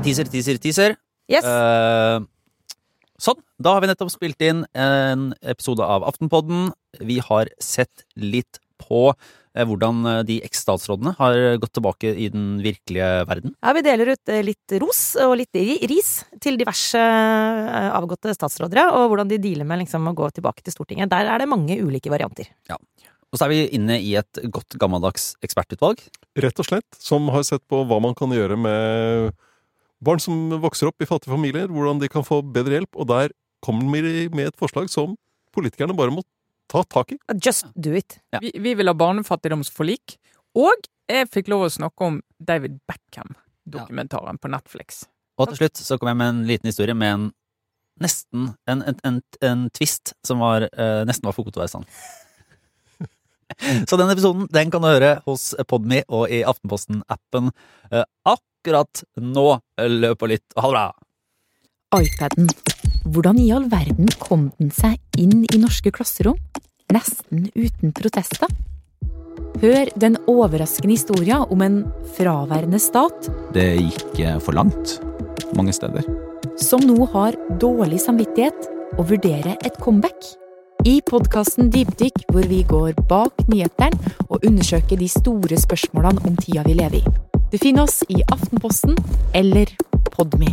Teaser, teaser, teaser. Yes. Uh, sånn. Da har vi nettopp spilt inn en episode av Aftenpodden. Vi har sett litt på eh, hvordan eh, de eks-statsrådene har gått tilbake i den virkelige verden. Ja, vi deler ut litt ros og litt ris til diverse avgåtte statsrådere, og hvordan de dealer med liksom, å gå tilbake til Stortinget. Der er det mange ulike varianter. Ja. Og så er vi inne i et godt gammeldags ekspertutvalg. Rett og slett. Som har sett på hva man kan gjøre med barn som vokser opp i fattige familier. Hvordan de kan få bedre hjelp. Og der kommer de med et forslag som politikerne bare må ta tak i. Just do it. Ja. Vi, vi vil ha barnefattigdomsforlik. Og jeg fikk lov å snakke om David Beckham-dokumentaren på Netflix. Og til slutt så kom jeg med en liten historie med en nesten en, en, en, en twist som var, eh, nesten var for god til å være sann. Så den episoden den kan du høre hos Podme og i Aftenposten-appen eh, akkurat nå. Løp og lytt. Ha det bra! iPaden. Hvordan i all verden kom den seg inn i norske klasserom? Nesten uten protester? Hør den overraskende historien om en fraværende stat Det gikk eh, for langt mange steder. som nå har dårlig samvittighet og vurderer et comeback. I podkasten Dypdykk, hvor vi går bak nyhetene og undersøker de store spørsmålene om tida vi lever i. Du finner oss i Aftenposten eller Podme.